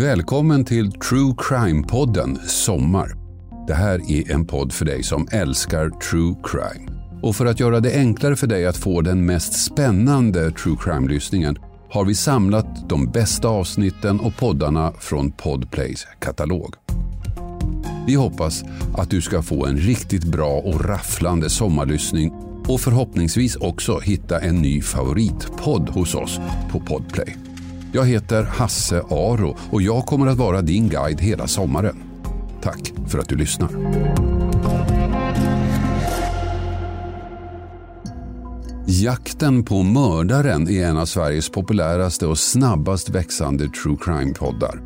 Välkommen till True Crime-podden Sommar. Det här är en podd för dig som älskar true crime. Och för att göra det enklare för dig att få den mest spännande true crime-lyssningen har vi samlat de bästa avsnitten och poddarna från Podplays katalog. Vi hoppas att du ska få en riktigt bra och rafflande sommarlyssning och förhoppningsvis också hitta en ny favoritpodd hos oss på Podplay. Jag heter Hasse Aro och jag kommer att vara din guide hela sommaren. Tack för att du lyssnar. Jakten på mördaren är en av Sveriges populäraste och snabbast växande true crime-poddar.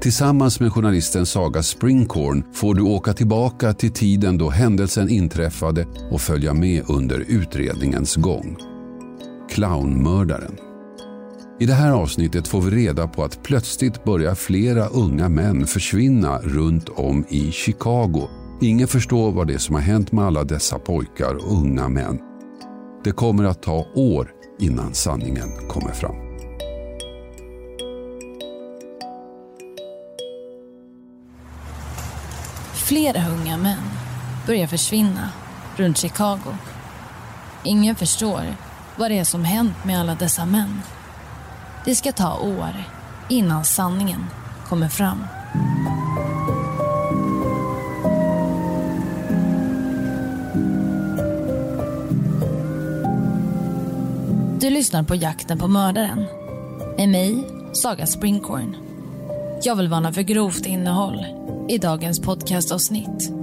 Tillsammans med journalisten Saga Springhorn får du åka tillbaka till tiden då händelsen inträffade och följa med under utredningens gång. Clownmördaren. I det här avsnittet får vi reda på att plötsligt börjar flera unga män försvinna runt om i Chicago. Ingen förstår vad det är som har hänt med alla dessa pojkar och unga män. Det kommer att ta år innan sanningen kommer fram. Flera unga män börjar försvinna runt Chicago. Ingen förstår vad det är som hänt med alla dessa män. Det ska ta år innan sanningen kommer fram. Du lyssnar på Jakten på mördaren med mig, Saga Springhorn. Jag vill varna för grovt innehåll i dagens podcastavsnitt.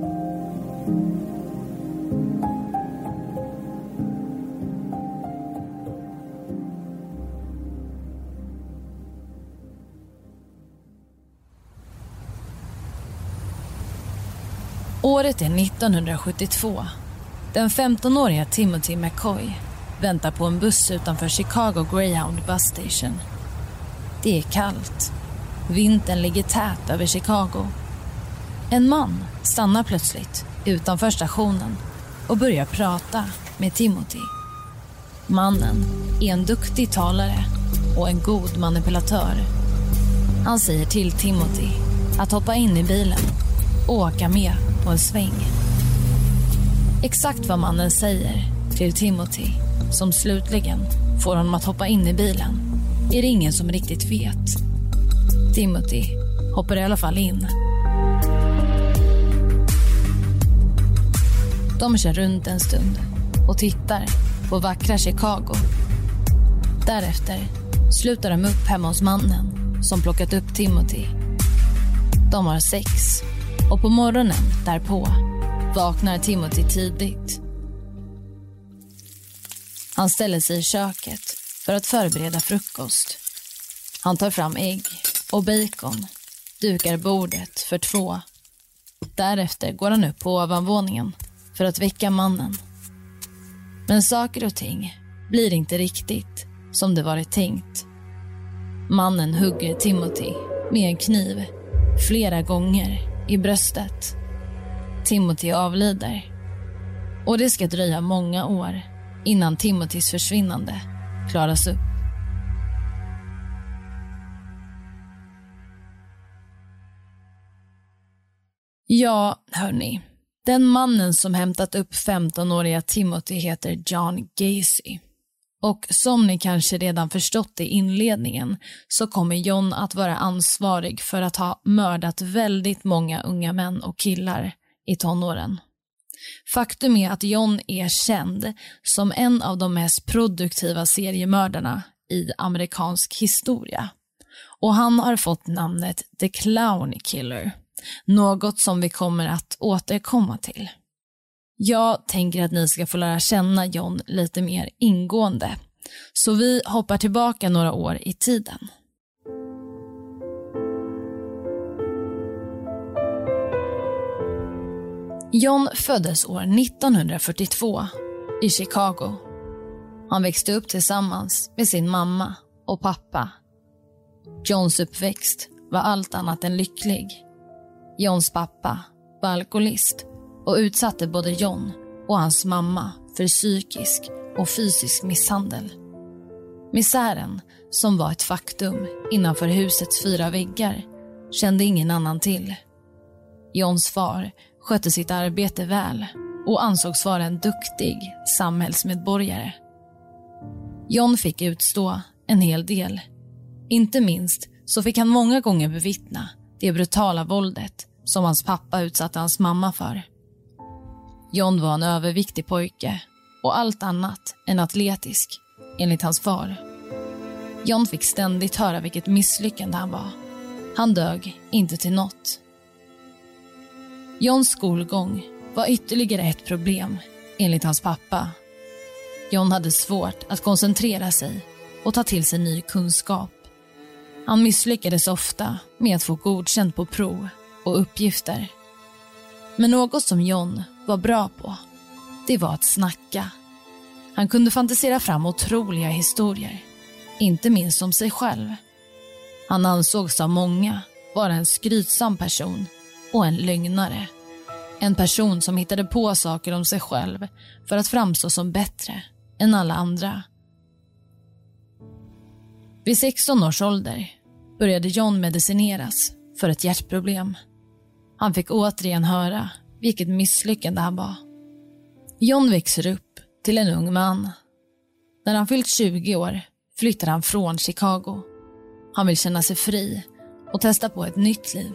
Året är 1972. Den 15-åriga Timothy McCoy väntar på en buss utanför Chicago Greyhound Bus Station. Det är kallt. Vintern ligger tät över Chicago. En man stannar plötsligt utanför stationen och börjar prata med Timothy. Mannen är en duktig talare och en god manipulatör. Han säger till Timothy att hoppa in i bilen och åka med på en sväng. Exakt vad mannen säger till Timothy, som slutligen får honom att hoppa in i bilen, är det ingen som riktigt vet. Timothy hoppar i alla fall in. De kör runt en stund och tittar på vackra Chicago. Därefter slutar de upp hemma hos mannen som plockat upp Timothy. De har sex och på morgonen därpå vaknar Timothy tidigt. Han ställer sig i köket för att förbereda frukost. Han tar fram ägg och bacon, dukar bordet för två. Därefter går han upp på ovanvåningen för att väcka mannen. Men saker och ting blir inte riktigt som det varit tänkt. Mannen hugger Timothy med en kniv flera gånger i bröstet. Timothy avlider. Och det ska dröja många år innan Timothys försvinnande klaras upp. Ja, hörni. Den mannen som hämtat upp 15-åriga Timothy heter John Gacy. Och som ni kanske redan förstått i inledningen så kommer John att vara ansvarig för att ha mördat väldigt många unga män och killar i tonåren. Faktum är att John är känd som en av de mest produktiva seriemördarna i amerikansk historia. Och han har fått namnet The Clown Killer, något som vi kommer att återkomma till. Jag tänker att ni ska få lära känna John lite mer ingående. Så vi hoppar tillbaka några år i tiden. John föddes år 1942 i Chicago. Han växte upp tillsammans med sin mamma och pappa. Johns uppväxt var allt annat än lycklig. Johns pappa var alkoholist och utsatte både John och hans mamma för psykisk och fysisk misshandel. Misären, som var ett faktum innanför husets fyra väggar, kände ingen annan till. Johns far skötte sitt arbete väl och ansågs vara en duktig samhällsmedborgare. John fick utstå en hel del. Inte minst så fick han många gånger bevittna det brutala våldet som hans pappa utsatte hans mamma för. John var en överviktig pojke och allt annat än atletisk, enligt hans far. John fick ständigt höra vilket misslyckande han var. Han dög inte till något. Johns skolgång var ytterligare ett problem, enligt hans pappa. John hade svårt att koncentrera sig och ta till sig ny kunskap. Han misslyckades ofta med att få godkänt på prov och uppgifter. Men något som John var bra på, det var att snacka. Han kunde fantisera fram otroliga historier, inte minst om sig själv. Han ansågs av många vara en skrytsam person och en lögnare. En person som hittade på saker om sig själv för att framstå som bättre än alla andra. Vid 16 års ålder började John medicineras för ett hjärtproblem. Han fick återigen höra vilket misslyckande han var. John växer upp till en ung man. När han fyllt 20 år flyttar han från Chicago. Han vill känna sig fri och testa på ett nytt liv.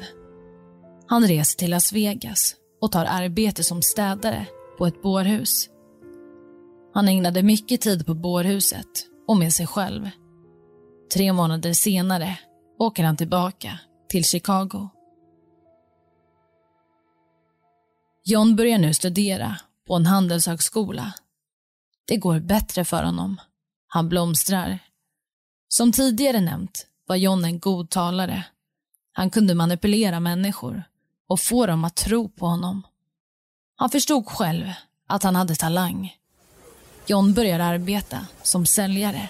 Han reser till Las Vegas och tar arbete som städare på ett bårhus. Han ägnade mycket tid på bårhuset och med sig själv. Tre månader senare åker han tillbaka till Chicago. John börjar nu studera på en handelshögskola. Det går bättre för honom. Han blomstrar. Som tidigare nämnt var John en god talare. Han kunde manipulera människor och få dem att tro på honom. Han förstod själv att han hade talang. John börjar arbeta som säljare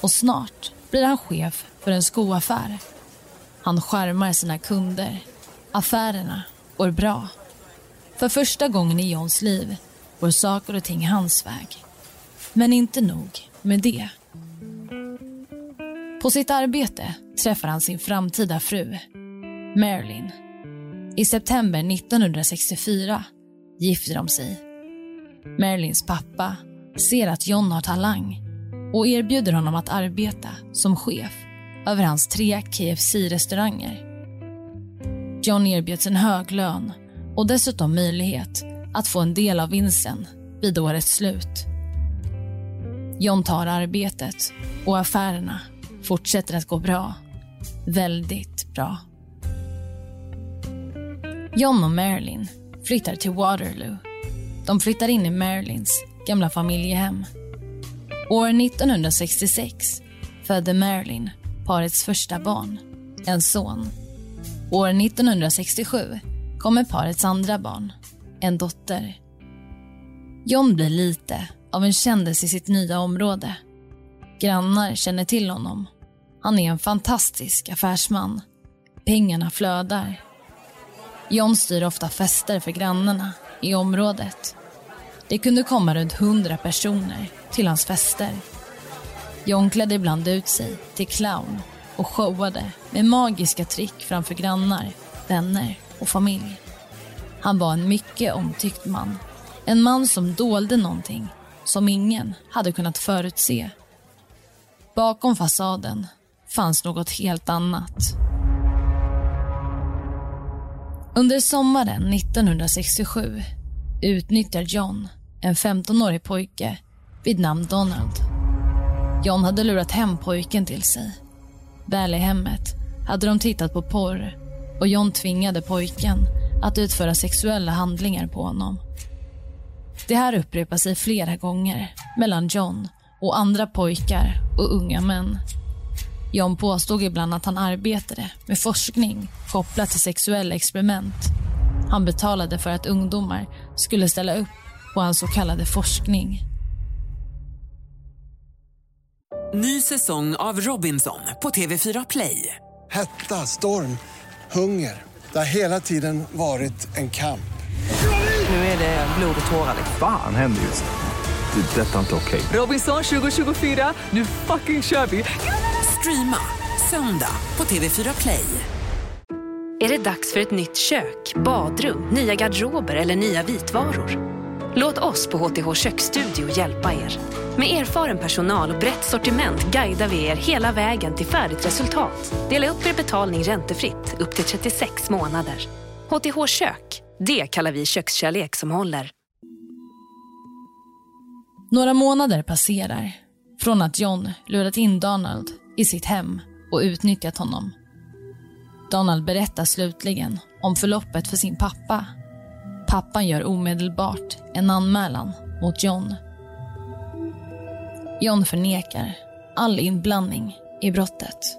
och snart blir han chef för en skoaffär. Han skärmar sina kunder. Affärerna går bra. För första gången i Johns liv går saker och ting hans väg. Men inte nog med det. På sitt arbete träffar han sin framtida fru, Marilyn. I september 1964 gifter de sig. Marilyns pappa ser att John har talang och erbjuder honom att arbeta som chef över hans tre KFC-restauranger. John erbjuds en hög lön och dessutom möjlighet att få en del av vinsten vid årets slut. John tar arbetet och affärerna fortsätter att gå bra. Väldigt bra. John och Marilyn flyttar till Waterloo. De flyttar in i Marilyns gamla familjehem. År 1966 födde Marilyn parets första barn, en son. År 1967 kommer parets andra barn, en dotter. John blir lite av en kändis i sitt nya område. Grannar känner till honom. Han är en fantastisk affärsman. Pengarna flödar. John styr ofta fester för grannarna i området. Det kunde komma runt hundra personer till hans fester. John klädde ibland ut sig till clown och showade med magiska trick framför grannar, vänner och familj. Han var en mycket omtyckt man. En man som dolde någonting som ingen hade kunnat förutse. Bakom fasaden fanns något helt annat. Under sommaren 1967 utnyttjar John en 15-årig pojke vid namn Donald. John hade lurat hem pojken till sig. Väl i hemmet hade de tittat på porr och John tvingade pojken att utföra sexuella handlingar på honom. Det här upprepar sig flera gånger mellan John och andra pojkar och unga män. John påstod ibland att han arbetade med forskning kopplat till sexuella experiment. Han betalade för att ungdomar skulle ställa upp på hans så kallade forskning. Ny säsong av Robinson på TV4 Play. Hetta, storm, hunger. Det har hela tiden varit en kamp. Nu är det blod och tårar. Fan händer just nu. Det. är Detta är inte okej. Robinson 2024, nu fucking kör vi! Streama söndag på TV4 Play. Är det dags för ett nytt kök, badrum, nya garderober eller nya vitvaror? Låt oss på HTH Köksstudio hjälpa er. Med erfaren personal och brett sortiment guidar vi er hela vägen till färdigt resultat. Dela upp er betalning räntefritt upp till 36 månader. HTH Kök, det kallar vi kökskärlek som håller. Några månader passerar från att John lurat in Donald i sitt hem och utnyttjat honom. Donald berättar slutligen om förloppet för sin pappa. Pappan gör omedelbart en anmälan mot John. John förnekar all inblandning i brottet.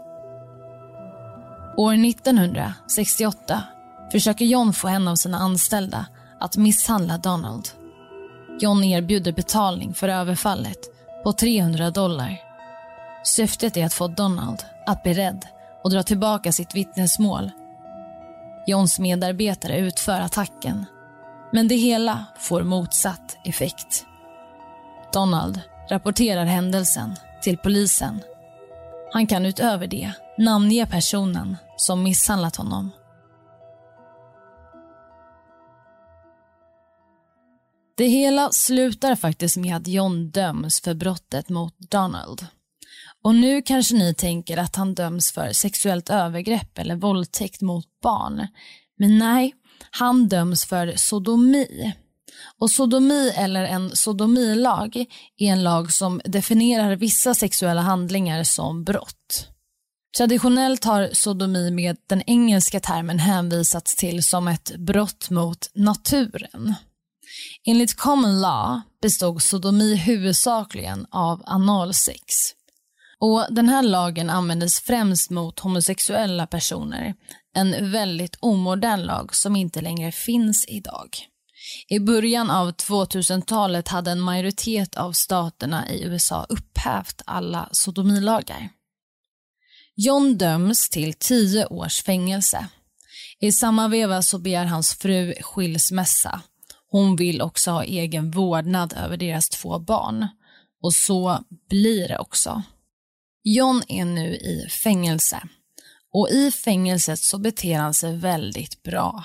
År 1968 försöker John få en av sina anställda att misshandla Donald. John erbjuder betalning för överfallet på 300 dollar. Syftet är att få Donald att bli rädd och dra tillbaka sitt vittnesmål. Johns medarbetare utför attacken, men det hela får motsatt effekt. Donald rapporterar händelsen till polisen. Han kan utöver det namnge personen som misshandlat honom. Det hela slutar faktiskt med att John döms för brottet mot Donald. Och nu kanske ni tänker att han döms för sexuellt övergrepp eller våldtäkt mot barn. Men nej, han döms för sodomi. Och sodomi eller en sodomilag är en lag som definierar vissa sexuella handlingar som brott. Traditionellt har sodomi med den engelska termen hänvisats till som ett brott mot naturen. Enligt common law bestod sodomi huvudsakligen av analsex. Och Den här lagen användes främst mot homosexuella personer. En väldigt omodern lag som inte längre finns idag. I början av 2000-talet hade en majoritet av staterna i USA upphävt alla sodomilagar. John döms till tio års fängelse. I samma veva så begär hans fru skilsmässa. Hon vill också ha egen vårdnad över deras två barn. Och så blir det också. John är nu i fängelse. Och i fängelset så beter han sig väldigt bra.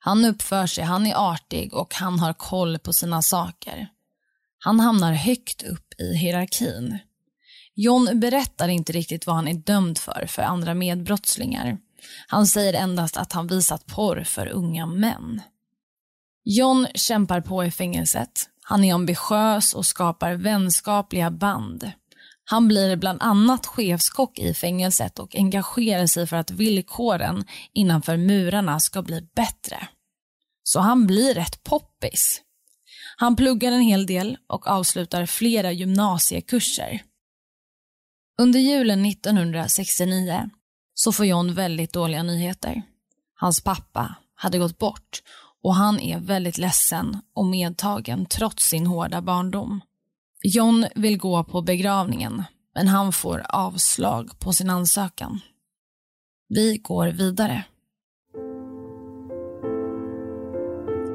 Han uppför sig, han är artig och han har koll på sina saker. Han hamnar högt upp i hierarkin. John berättar inte riktigt vad han är dömd för för andra medbrottslingar. Han säger endast att han visat porr för unga män. John kämpar på i fängelset. Han är ambitiös och skapar vänskapliga band. Han blir bland annat chefskock i fängelset och engagerar sig för att villkoren innanför murarna ska bli bättre. Så han blir rätt poppis. Han pluggar en hel del och avslutar flera gymnasiekurser. Under julen 1969 så får John väldigt dåliga nyheter. Hans pappa hade gått bort och han är väldigt ledsen och medtagen trots sin hårda barndom. John vill gå på begravningen, men han får avslag på sin ansökan. Vi går vidare.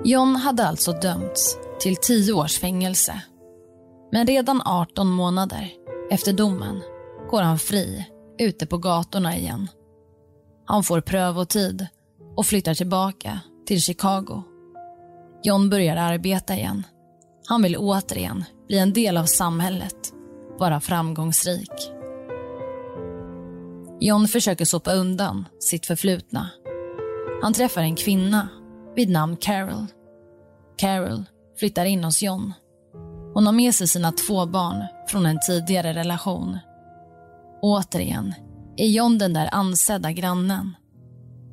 John hade alltså dömts till tio års fängelse. Men redan 18 månader efter domen går han fri ute på gatorna igen. Han får prövotid och flyttar tillbaka till Chicago. John börjar arbeta igen. Han vill återigen bli en del av samhället, vara framgångsrik. John försöker sopa undan sitt förflutna. Han träffar en kvinna vid namn Carol. Carol flyttar in hos John. Hon har med sig sina två barn från en tidigare relation. Återigen är John den där ansedda grannen.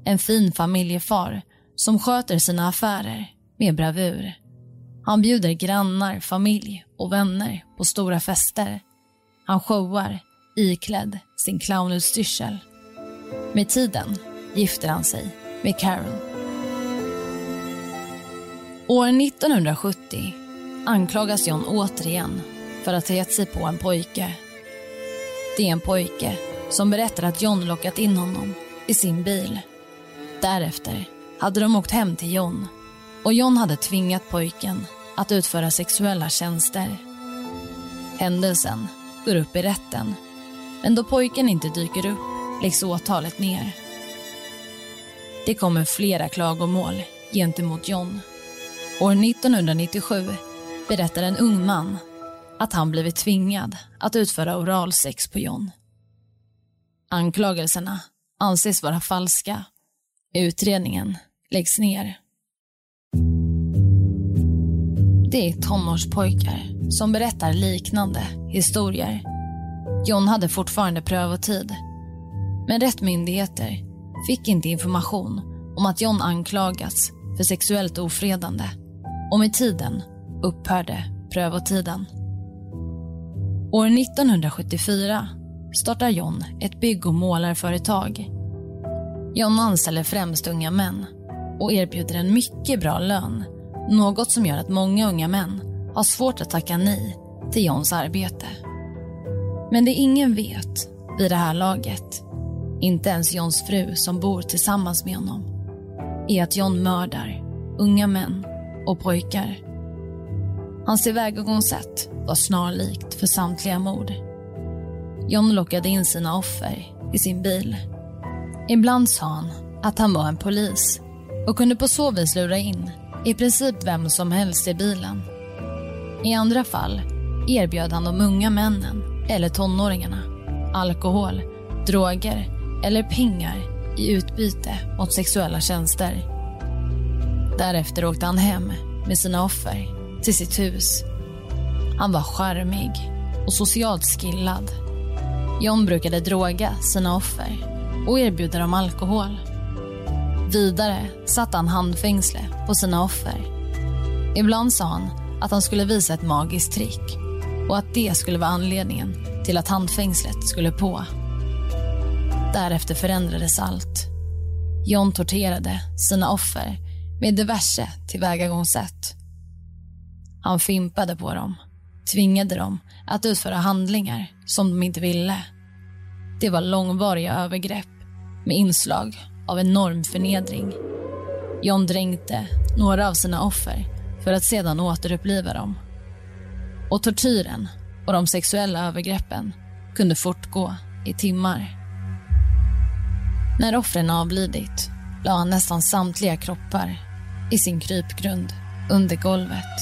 En fin familjefar som sköter sina affärer med bravur. Han bjuder grannar, familj och vänner på stora fester. Han showar iklädd sin clownutstyrsel. Med tiden gifter han sig med Carol. År 1970 anklagas John återigen för att ha gett sig på en pojke. Det är en pojke som berättar att John lockat in honom i sin bil. Därefter hade de åkt hem till John och John hade tvingat pojken att utföra sexuella tjänster. Händelsen går upp i rätten men då pojken inte dyker upp läggs åtalet ner. Det kommer flera klagomål gentemot John. År 1997 berättar en ung man att han blivit tvingad att utföra oralsex på John. Anklagelserna anses vara falska. Utredningen läggs ner. Det är tonårspojkar som berättar liknande historier. John hade fortfarande prövotid. Men rätt myndigheter fick inte information om att John anklagats för sexuellt ofredande och med tiden upphörde prövotiden. År 1974 startar John ett bygg och målarföretag. John anställer främst unga män och erbjuder en mycket bra lön. Något som gör att många unga män har svårt att tacka nej till Johns arbete. Men det ingen vet vid det här laget, inte ens Johns fru som bor tillsammans med honom, är att John mördar unga män och pojkar. Hans tillvägagångssätt var snarlikt för samtliga mord. John lockade in sina offer i sin bil. Ibland sa han att han var en polis och kunde på så vis lura in i princip vem som helst i bilen. I andra fall erbjöd han de unga männen eller tonåringarna alkohol, droger eller pengar i utbyte mot sexuella tjänster. Därefter åkte han hem med sina offer till sitt hus. Han var charmig och socialt skillad. John brukade droga sina offer och erbjuda dem alkohol. Vidare satte han handfängsle på sina offer. Ibland sa han att han skulle visa ett magiskt trick och att det skulle vara anledningen till att handfängslet skulle på. Därefter förändrades allt. John torterade sina offer med diverse tillvägagångssätt. Han fimpade på dem, tvingade dem att utföra handlingar som de inte ville. Det var långvariga övergrepp med inslag av enorm förnedring. John dränkte några av sina offer för att sedan återuppliva dem. Och tortyren och de sexuella övergreppen kunde fortgå i timmar. När offren avlidit la han nästan samtliga kroppar i sin krypgrund under golvet,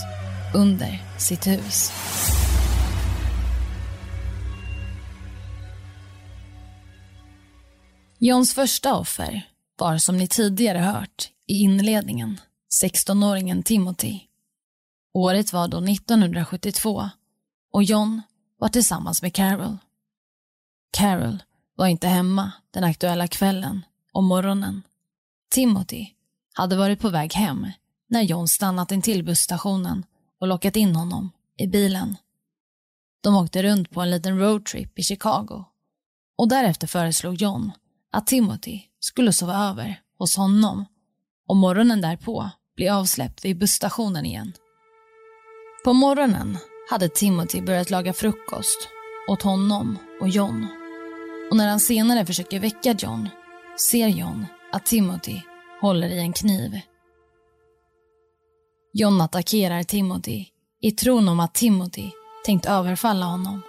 under sitt hus. Johns första offer var som ni tidigare hört i inledningen 16-åringen Timothy. Året var då 1972 och John var tillsammans med Carol. Carol var inte hemma den aktuella kvällen och morgonen. Timothy hade varit på väg hem när John stannat intill busstationen och lockat in honom i bilen. De åkte runt på en liten roadtrip i Chicago och därefter föreslog John att Timothy skulle sova över hos honom och morgonen därpå bli avsläppt vid busstationen igen. På morgonen hade Timothy börjat laga frukost åt honom och John. Och när han senare försöker väcka John ser John att Timothy håller i en kniv. John attackerar Timothy i tron om att Timothy tänkt överfalla honom.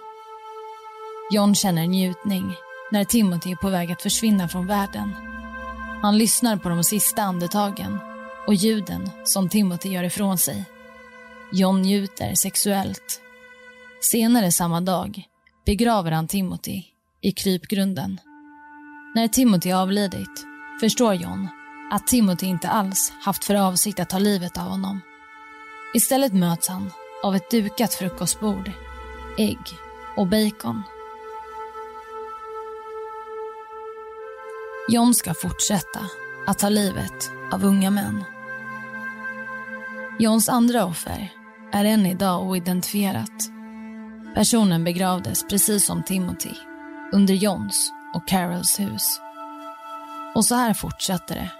John känner njutning när Timothy är på väg att försvinna från världen. Han lyssnar på de sista andetagen och ljuden som Timothy gör ifrån sig. John njuter sexuellt. Senare samma dag begraver han Timothy i krypgrunden. När Timothy avlidit förstår John att Timothy inte alls haft för avsikt att ta livet av honom. Istället möts han av ett dukat frukostbord, ägg och bacon. John ska fortsätta att ta livet av unga män. Johns andra offer är än idag oidentifierat. Personen begravdes precis som Timothy under Johns och Carols hus. Och så här fortsatte det.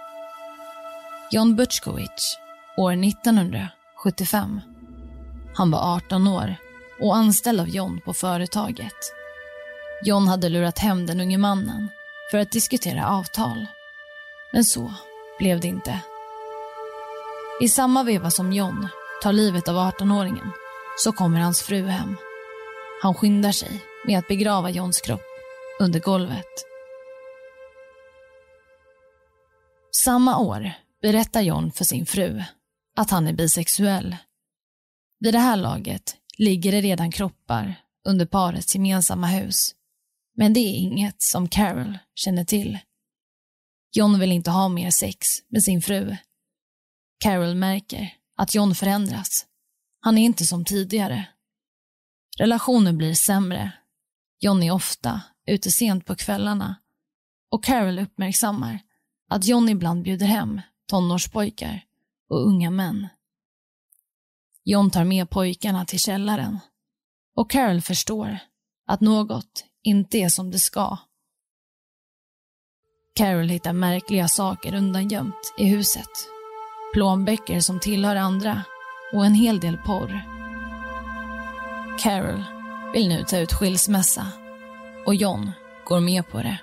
John Butchkowicz år 1975. Han var 18 år och anställd av John på företaget. John hade lurat hem den unge mannen för att diskutera avtal. Men så blev det inte. I samma veva som John tar livet av 18-åringen så kommer hans fru hem. Han skyndar sig med att begrava Johns kropp under golvet. Samma år berättar John för sin fru att han är bisexuell. Vid det här laget ligger det redan kroppar under parets gemensamma hus. Men det är inget som Carol känner till. John vill inte ha mer sex med sin fru. Carol märker att John förändras. Han är inte som tidigare. Relationen blir sämre. John är ofta ute sent på kvällarna och Carol uppmärksammar att John ibland bjuder hem tonårspojkar och unga män. John tar med pojkarna till källaren och Carol förstår att något inte är som det ska. Carol hittar märkliga saker undangömt i huset. Plånböcker som tillhör andra och en hel del porr. Carol vill nu ta ut skilsmässa och John går med på det.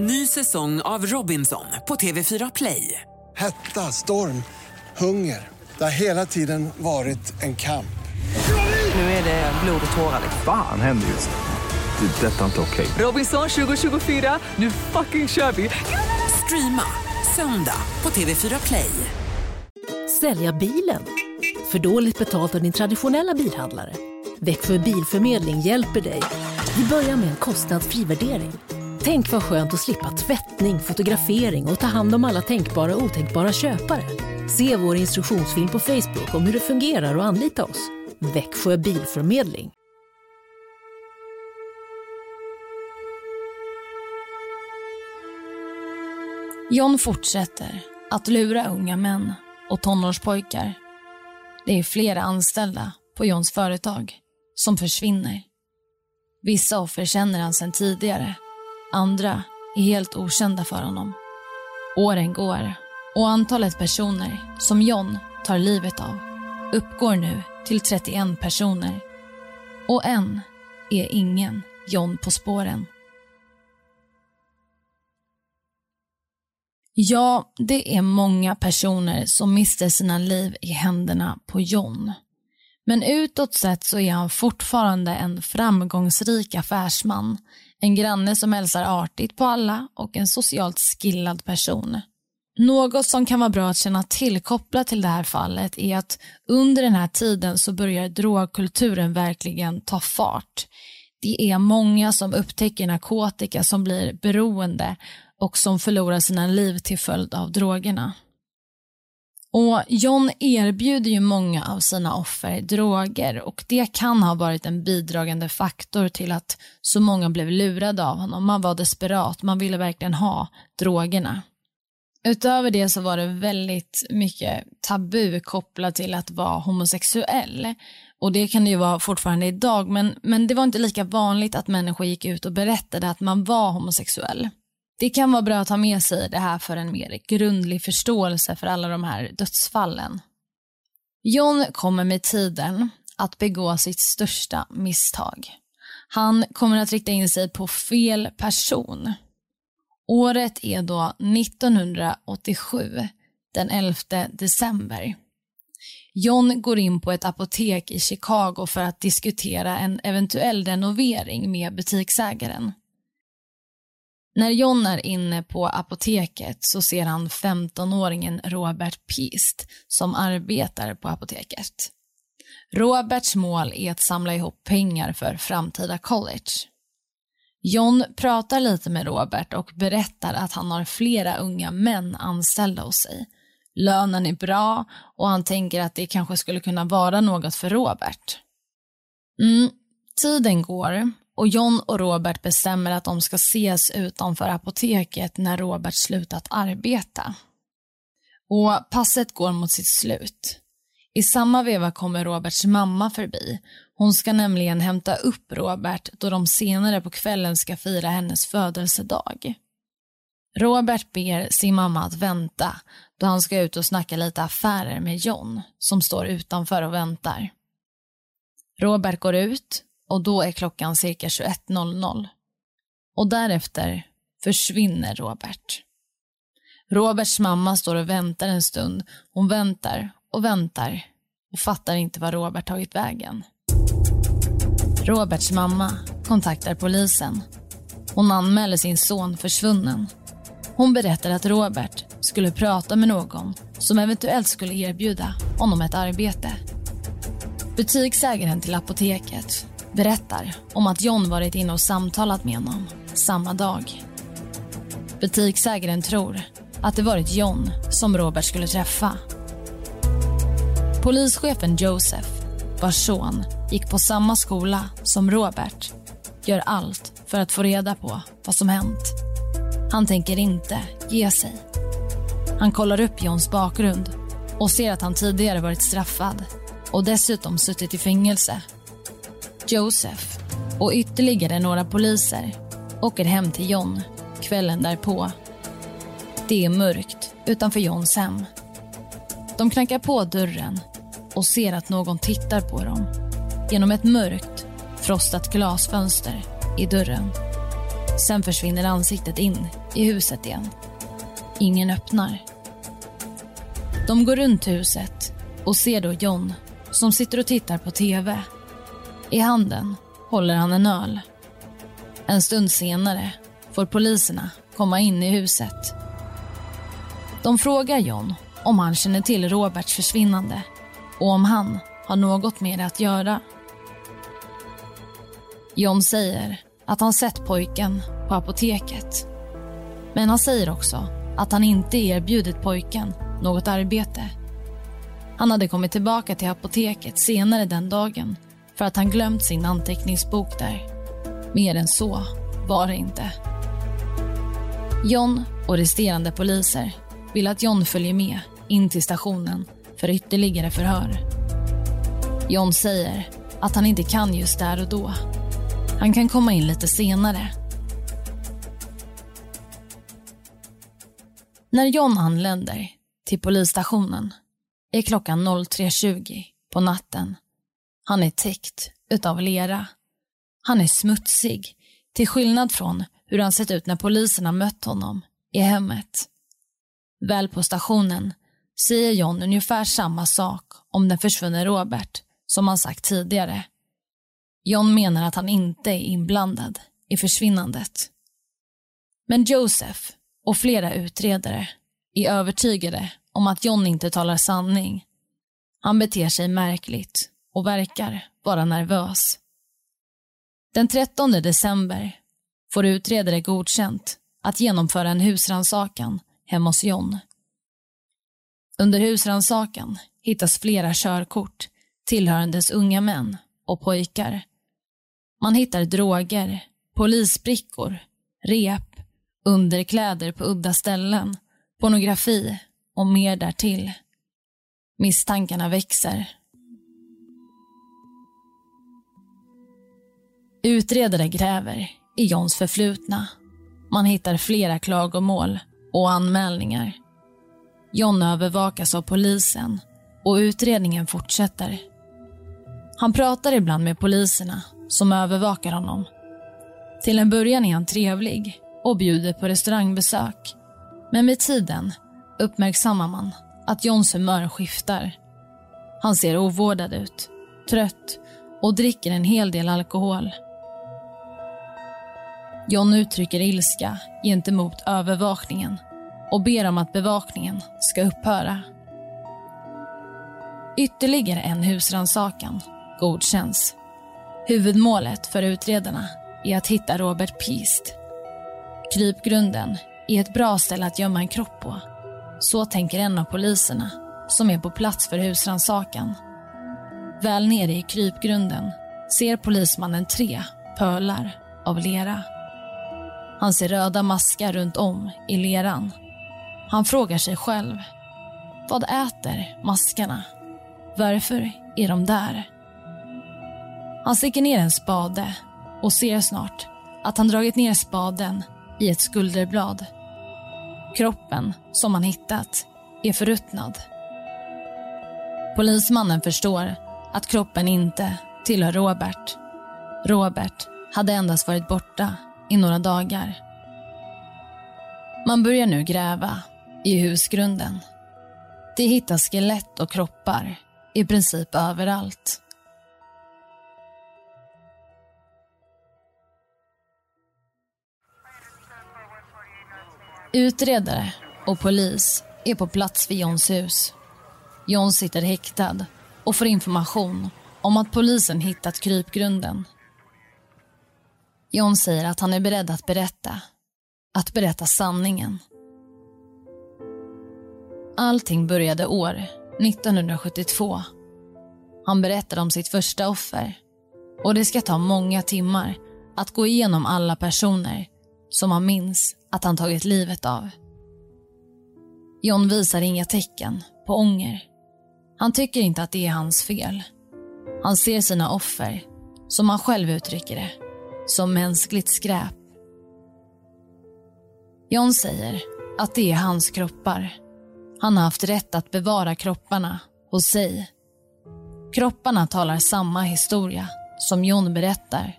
Ny säsong av Robinson på TV4 Play. Hetta, storm, hunger. Det har hela tiden varit en kamp. Nu är det blod och tårar. Fan händer just nu. Det. är Detta är inte okej. Robinson 2024, nu fucking kör vi! Streama söndag på TV4 Play. Sälja bilen? För dåligt betalt av din traditionella bilhandlare? Växjö Bilförmedling hjälper dig. Vi börjar med en kostnadsfri värdering. Tänk vad skönt att slippa tvättning, fotografering och ta hand om alla tänkbara och otänkbara köpare. Se vår instruktionsfilm på Facebook om hur det fungerar och anlita oss. Växjö Bilförmedling. John fortsätter att lura unga män och tonårspojkar. Det är flera anställda på Johns företag som försvinner. Vissa offer känner han sedan tidigare. Andra är helt okända för honom. Åren går och antalet personer som John tar livet av uppgår nu till 31 personer. Och än är ingen John på spåren. Ja, det är många personer som mister sina liv i händerna på John. Men utåt sett så är han fortfarande en framgångsrik affärsman. En granne som hälsar artigt på alla och en socialt skillad person. Något som kan vara bra att känna till kopplat till det här fallet är att under den här tiden så börjar drogkulturen verkligen ta fart. Det är många som upptäcker narkotika som blir beroende och som förlorar sina liv till följd av drogerna. Och John erbjuder ju många av sina offer droger och det kan ha varit en bidragande faktor till att så många blev lurade av honom. Man var desperat, man ville verkligen ha drogerna. Utöver det så var det väldigt mycket tabu kopplat till att vara homosexuell. Och det kan det ju vara fortfarande idag, men, men det var inte lika vanligt att människor gick ut och berättade att man var homosexuell. Det kan vara bra att ha med sig det här för en mer grundlig förståelse för alla de här dödsfallen. John kommer med tiden att begå sitt största misstag. Han kommer att rikta in sig på fel person. Året är då 1987, den 11 december. John går in på ett apotek i Chicago för att diskutera en eventuell renovering med butiksägaren. När John är inne på apoteket så ser han 15-åringen Robert Pist som arbetar på apoteket. Roberts mål är att samla ihop pengar för framtida college. John pratar lite med Robert och berättar att han har flera unga män anställda hos sig. Lönen är bra och han tänker att det kanske skulle kunna vara något för Robert. Mm, tiden går och John och Robert bestämmer att de ska ses utanför apoteket när Robert slutat arbeta. Och passet går mot sitt slut. I samma veva kommer Roberts mamma förbi. Hon ska nämligen hämta upp Robert då de senare på kvällen ska fira hennes födelsedag. Robert ber sin mamma att vänta då han ska ut och snacka lite affärer med John som står utanför och väntar. Robert går ut och då är klockan cirka 21.00. Och därefter försvinner Robert. Roberts mamma står och väntar en stund. Hon väntar och väntar och fattar inte var Robert tagit vägen. Roberts mamma kontaktar polisen. Hon anmäler sin son försvunnen. Hon berättar att Robert skulle prata med någon som eventuellt skulle erbjuda honom ett arbete. Butiksägaren till apoteket berättar om att John varit inne och samtalat med honom samma dag. Butiksägaren tror att det varit John som Robert skulle träffa. Polischefen Joseph, vars son gick på samma skola som Robert gör allt för att få reda på vad som hänt. Han tänker inte ge sig. Han kollar upp Johns bakgrund och ser att han tidigare varit straffad och dessutom suttit i fängelse. Joseph och ytterligare några poliser åker hem till John kvällen därpå. Det är mörkt utanför Johns hem. De knackar på dörren och ser att någon tittar på dem genom ett mörkt, frostat glasfönster i dörren. Sen försvinner ansiktet in i huset igen. Ingen öppnar. De går runt huset och ser då John som sitter och tittar på tv. I handen håller han en öl. En stund senare får poliserna komma in i huset. De frågar John om han känner till Roberts försvinnande och om han har något med det att göra. John säger att han sett pojken på apoteket. Men han säger också att han inte erbjudit pojken något arbete. Han hade kommit tillbaka till apoteket senare den dagen för att han glömt sin anteckningsbok där. Mer än så var det inte. John och resterande poliser vill att John följer med in till stationen för ytterligare förhör. John säger att han inte kan just där och då. Han kan komma in lite senare. När John anländer till polisstationen är klockan 03.20 på natten. Han är täckt utav lera. Han är smutsig, till skillnad från hur han sett ut när poliserna mött honom i hemmet. Väl på stationen säger John ungefär samma sak om den försvunne Robert som han sagt tidigare. John menar att han inte är inblandad i försvinnandet. Men Joseph och flera utredare är övertygade om att John inte talar sanning. Han beter sig märkligt och verkar vara nervös. Den 13 december får utredare godkänt att genomföra en husransakan hemma hos John. Under husransakan hittas flera körkort tillhörandes unga män och pojkar. Man hittar droger, polisbrickor, rep, underkläder på udda ställen, pornografi och mer därtill. Misstankarna växer. Utredare gräver i Johns förflutna. Man hittar flera klagomål och anmälningar. John övervakas av polisen och utredningen fortsätter. Han pratar ibland med poliserna som övervakar honom. Till en början är han trevlig och bjuder på restaurangbesök. Men med tiden uppmärksammar man att Johns humör skiftar. Han ser ovårdad ut, trött och dricker en hel del alkohol. John uttrycker ilska gentemot övervakningen och ber om att bevakningen ska upphöra. Ytterligare en husrannsakan godkänns. Huvudmålet för utredarna är att hitta Robert Peast. Krypgrunden är ett bra ställe att gömma en kropp på. Så tänker en av poliserna som är på plats för husrannsakan. Väl nere i krypgrunden ser polismannen tre pölar av lera. Han ser röda maskar runt om i leran. Han frågar sig själv. Vad äter maskarna? Varför är de där? Han sticker ner en spade och ser snart att han dragit ner spaden i ett skulderblad. Kroppen, som han hittat, är förruttnad. Polismannen förstår att kroppen inte tillhör Robert. Robert hade endast varit borta i några dagar. Man börjar nu gräva i husgrunden. Det hittas skelett och kroppar i princip överallt. Utredare och polis är på plats vid Johns hus. John sitter häktad och får information om att polisen hittat krypgrunden. John säger att han är beredd att berätta. Att berätta sanningen. Allting började år 1972. Han berättar om sitt första offer och det ska ta många timmar att gå igenom alla personer som han minns att han tagit livet av. John visar inga tecken på ånger. Han tycker inte att det är hans fel. Han ser sina offer, som han själv uttrycker det, som mänskligt skräp. John säger att det är hans kroppar. Han har haft rätt att bevara kropparna hos sig. Kropparna talar samma historia som John berättar.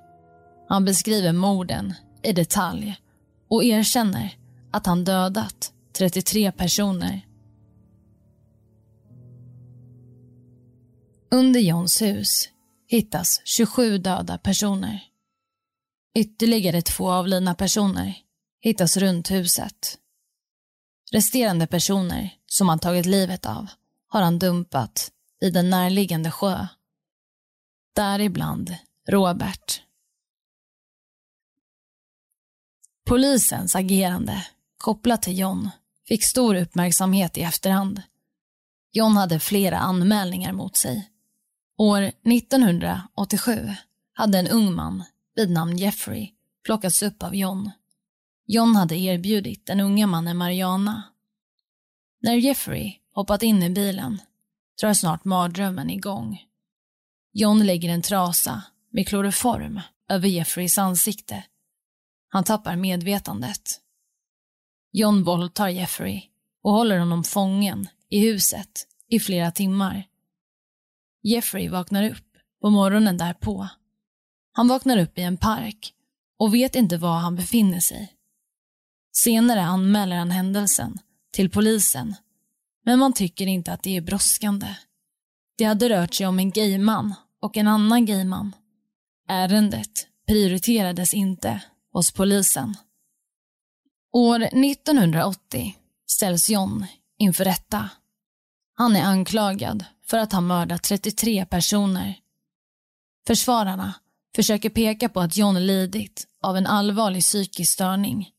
Han beskriver morden i detalj och erkänner att han dödat 33 personer. Under Johns hus hittas 27 döda personer. Ytterligare två avlidna personer hittas runt huset. Resterande personer som han tagit livet av har han dumpat i den närliggande sjö. Däribland Robert. Polisens agerande kopplat till John fick stor uppmärksamhet i efterhand. John hade flera anmälningar mot sig. År 1987 hade en ung man vid namn Jeffrey plockats upp av John. John hade erbjudit den unga mannen Mariana. När Jeffrey hoppat in i bilen drar snart mardrömmen igång. John lägger en trasa med kloroform över Jeffreys ansikte. Han tappar medvetandet. John våldtar Jeffrey och håller honom fången i huset i flera timmar. Jeffrey vaknar upp på morgonen därpå. Han vaknar upp i en park och vet inte var han befinner sig. Senare anmäler han händelsen till polisen, men man tycker inte att det är brådskande. Det hade rört sig om en gayman och en annan gayman. Ärendet prioriterades inte hos polisen. År 1980 ställs John inför rätta. Han är anklagad för att ha mördat 33 personer. Försvararna försöker peka på att John lidit av en allvarlig psykisk störning.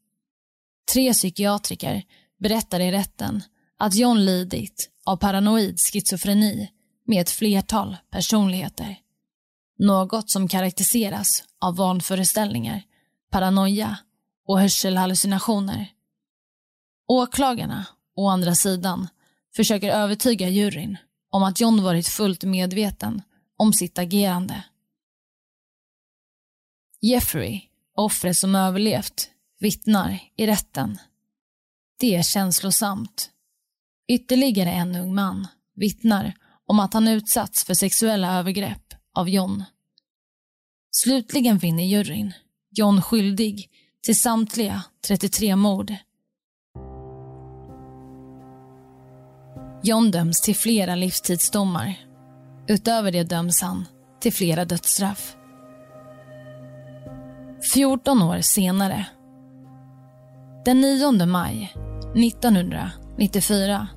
Tre psykiatriker berättar i rätten att John lidit av paranoid schizofreni med ett flertal personligheter. Något som karaktäriseras av vanföreställningar, paranoia och hörselhallucinationer. Åklagarna, å andra sidan, försöker övertyga juryn om att John varit fullt medveten om sitt agerande. Jeffrey, offret som överlevt, vittnar i rätten. Det är känslosamt. Ytterligare en ung man vittnar om att han utsatts för sexuella övergrepp av John. Slutligen finner juryn John skyldig till samtliga 33 mord. John döms till flera livstidsdomar. Utöver det döms han till flera dödsstraff. 14 år senare, den 9 maj 1994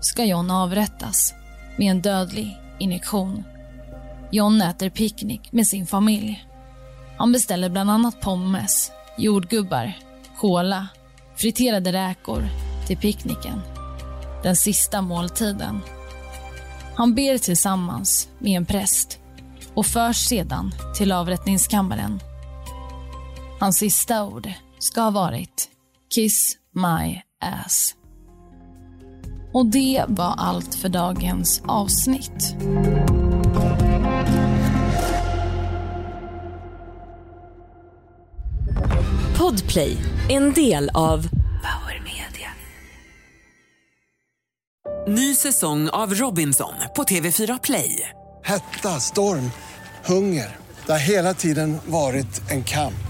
ska John avrättas med en dödlig injektion. John äter picknick med sin familj. Han beställer bland annat pommes, jordgubbar, kola, friterade räkor till picknicken. Den sista måltiden. Han ber tillsammans med en präst och förs sedan till avrättningskammaren. Hans sista ord ska ha varit Kiss my ass. Och det var allt för dagens avsnitt. Podplay, en del av Power Media Ny säsong av Robinson på TV4 Play. Hetta, storm, hunger. Det har hela tiden varit en kamp.